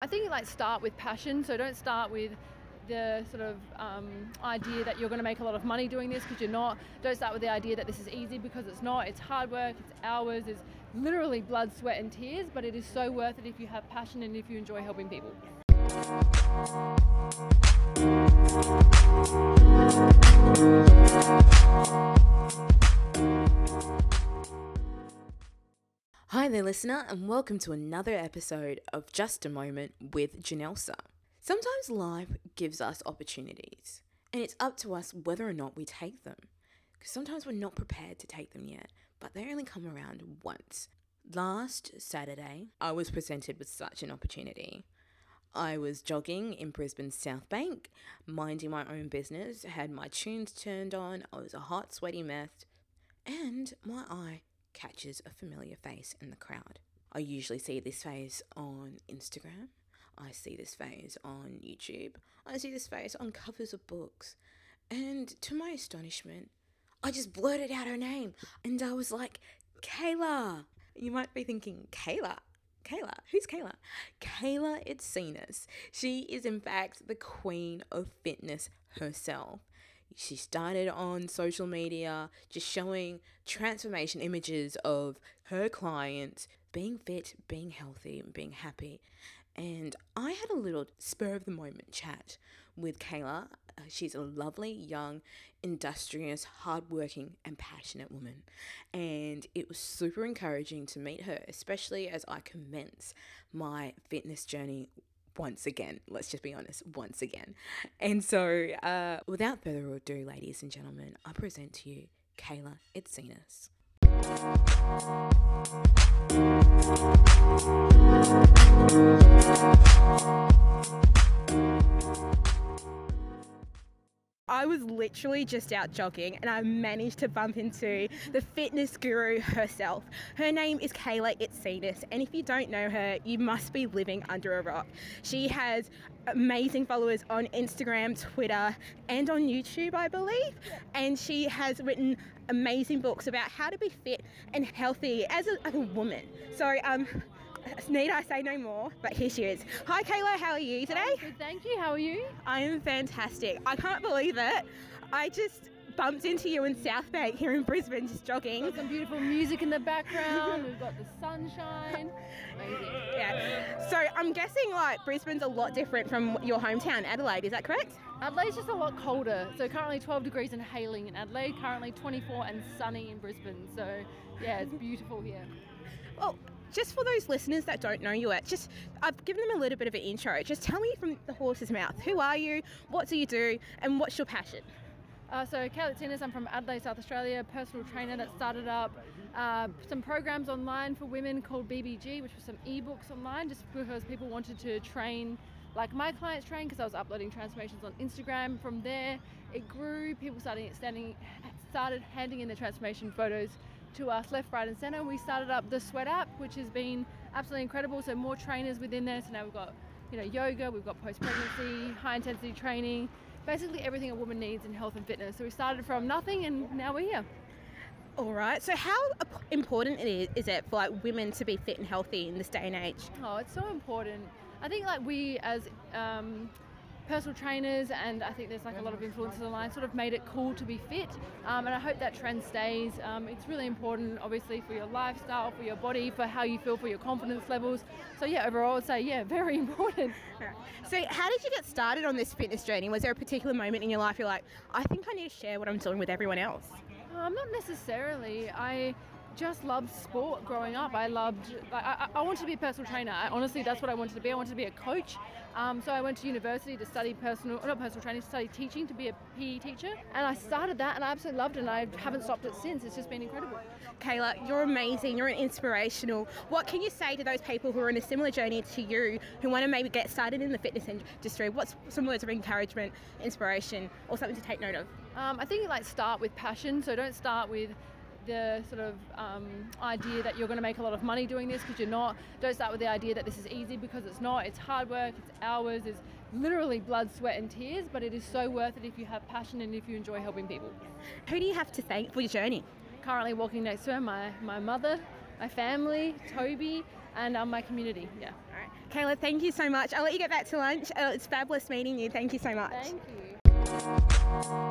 I think like start with passion. So don't start with the sort of um, idea that you're going to make a lot of money doing this because you're not. Don't start with the idea that this is easy because it's not. It's hard work, it's hours, it's literally blood, sweat, and tears, but it is so worth it if you have passion and if you enjoy helping people. There, listener, and welcome to another episode of Just a Moment with Janelsa. Sometimes life gives us opportunities, and it's up to us whether or not we take them. Because sometimes we're not prepared to take them yet, but they only come around once. Last Saturday, I was presented with such an opportunity. I was jogging in Brisbane's South Bank, minding my own business, had my tunes turned on, I was a hot, sweaty mess, and my eye catches a familiar face in the crowd. I usually see this face on Instagram. I see this face on YouTube. I see this face on covers of books. And to my astonishment, I just blurted out her name. And I was like, Kayla. You might be thinking, Kayla? Kayla? Who's Kayla? Kayla Itsines. She is, in fact, the queen of fitness herself. She started on social media just showing transformation images of her clients being fit, being healthy, and being happy. And I had a little spur of the moment chat with Kayla. Uh, she's a lovely, young, industrious, hardworking, and passionate woman. And it was super encouraging to meet her, especially as I commence my fitness journey once again. Let's just be honest, once again. And so, uh, without further ado, ladies and gentlemen, I present to you Kayla Itsines. Was literally just out jogging and I managed to bump into the fitness guru herself. Her name is Kayla Itsines, and if you don't know her, you must be living under a rock. She has amazing followers on Instagram, Twitter, and on YouTube, I believe. And she has written amazing books about how to be fit and healthy as a, as a woman. So, um, need I say no more? But here she is. Hi, Kayla. How are you today? Good, thank you. How are you? I am fantastic. I can't believe it. I just bumped into you in South Bank here in Brisbane, just jogging. Got some beautiful music in the background. We've got the sunshine. Amazing. Yeah. So I'm guessing like Brisbane's a lot different from your hometown, Adelaide. Is that correct? Adelaide's just a lot colder. So currently 12 degrees and hailing in Adelaide. Currently 24 and sunny in Brisbane. So yeah, it's beautiful here. Well, just for those listeners that don't know you yet, just I've given them a little bit of an intro. Just tell me from the horse's mouth, who are you, what do you do, and what's your passion? Uh, so Kayla Itsines, I'm from Adelaide, South Australia, personal trainer that started up uh, some programs online for women called BBG, which was some ebooks online, just because people wanted to train like my clients train because I was uploading transformations on Instagram. From there, it grew. People started standing, started handing in their transformation photos to us left, right, and centre. We started up the Sweat app, which has been absolutely incredible. So more trainers within there. So now we've got you know yoga, we've got post pregnancy, high intensity training, basically everything a woman needs in health and fitness. So we started from nothing, and now we're here. All right. So how important it is, is it for like women to be fit and healthy in this day and age? Oh, it's so important. I think like we as um, personal trainers and I think there's like a lot of influencers online sort of made it cool to be fit um, and I hope that trend stays. Um, it's really important obviously for your lifestyle, for your body, for how you feel, for your confidence levels. So yeah, overall I'd say yeah, very important. So how did you get started on this fitness journey? Was there a particular moment in your life you're like, I think I need to share what I'm doing with everyone else? Um, not necessarily. I just loved sport growing up. I loved, I, I wanted to be a personal trainer. I, honestly, that's what I wanted to be. I wanted to be a coach. Um, so I went to university to study personal, not personal training, to study teaching, to be a PE teacher. And I started that and I absolutely loved it and I haven't stopped it since. It's just been incredible. Kayla, you're amazing. You're inspirational. What can you say to those people who are in a similar journey to you, who want to maybe get started in the fitness industry? What's some words of encouragement, inspiration, or something to take note of? Um, I think like start with passion. So don't start with the sort of um, idea that you're going to make a lot of money doing this because you're not. Don't start with the idea that this is easy because it's not. It's hard work, it's hours, it's literally blood, sweat, and tears, but it is so worth it if you have passion and if you enjoy helping people. Who do you have to thank for your journey? Currently walking next to her, my, my mother, my family, Tobi, and um, my community. Yeah. All right. Kayla, thank you so much. I'll let you get back to lunch. Uh, it's fabulous meeting you. Thank you so much. Thank you.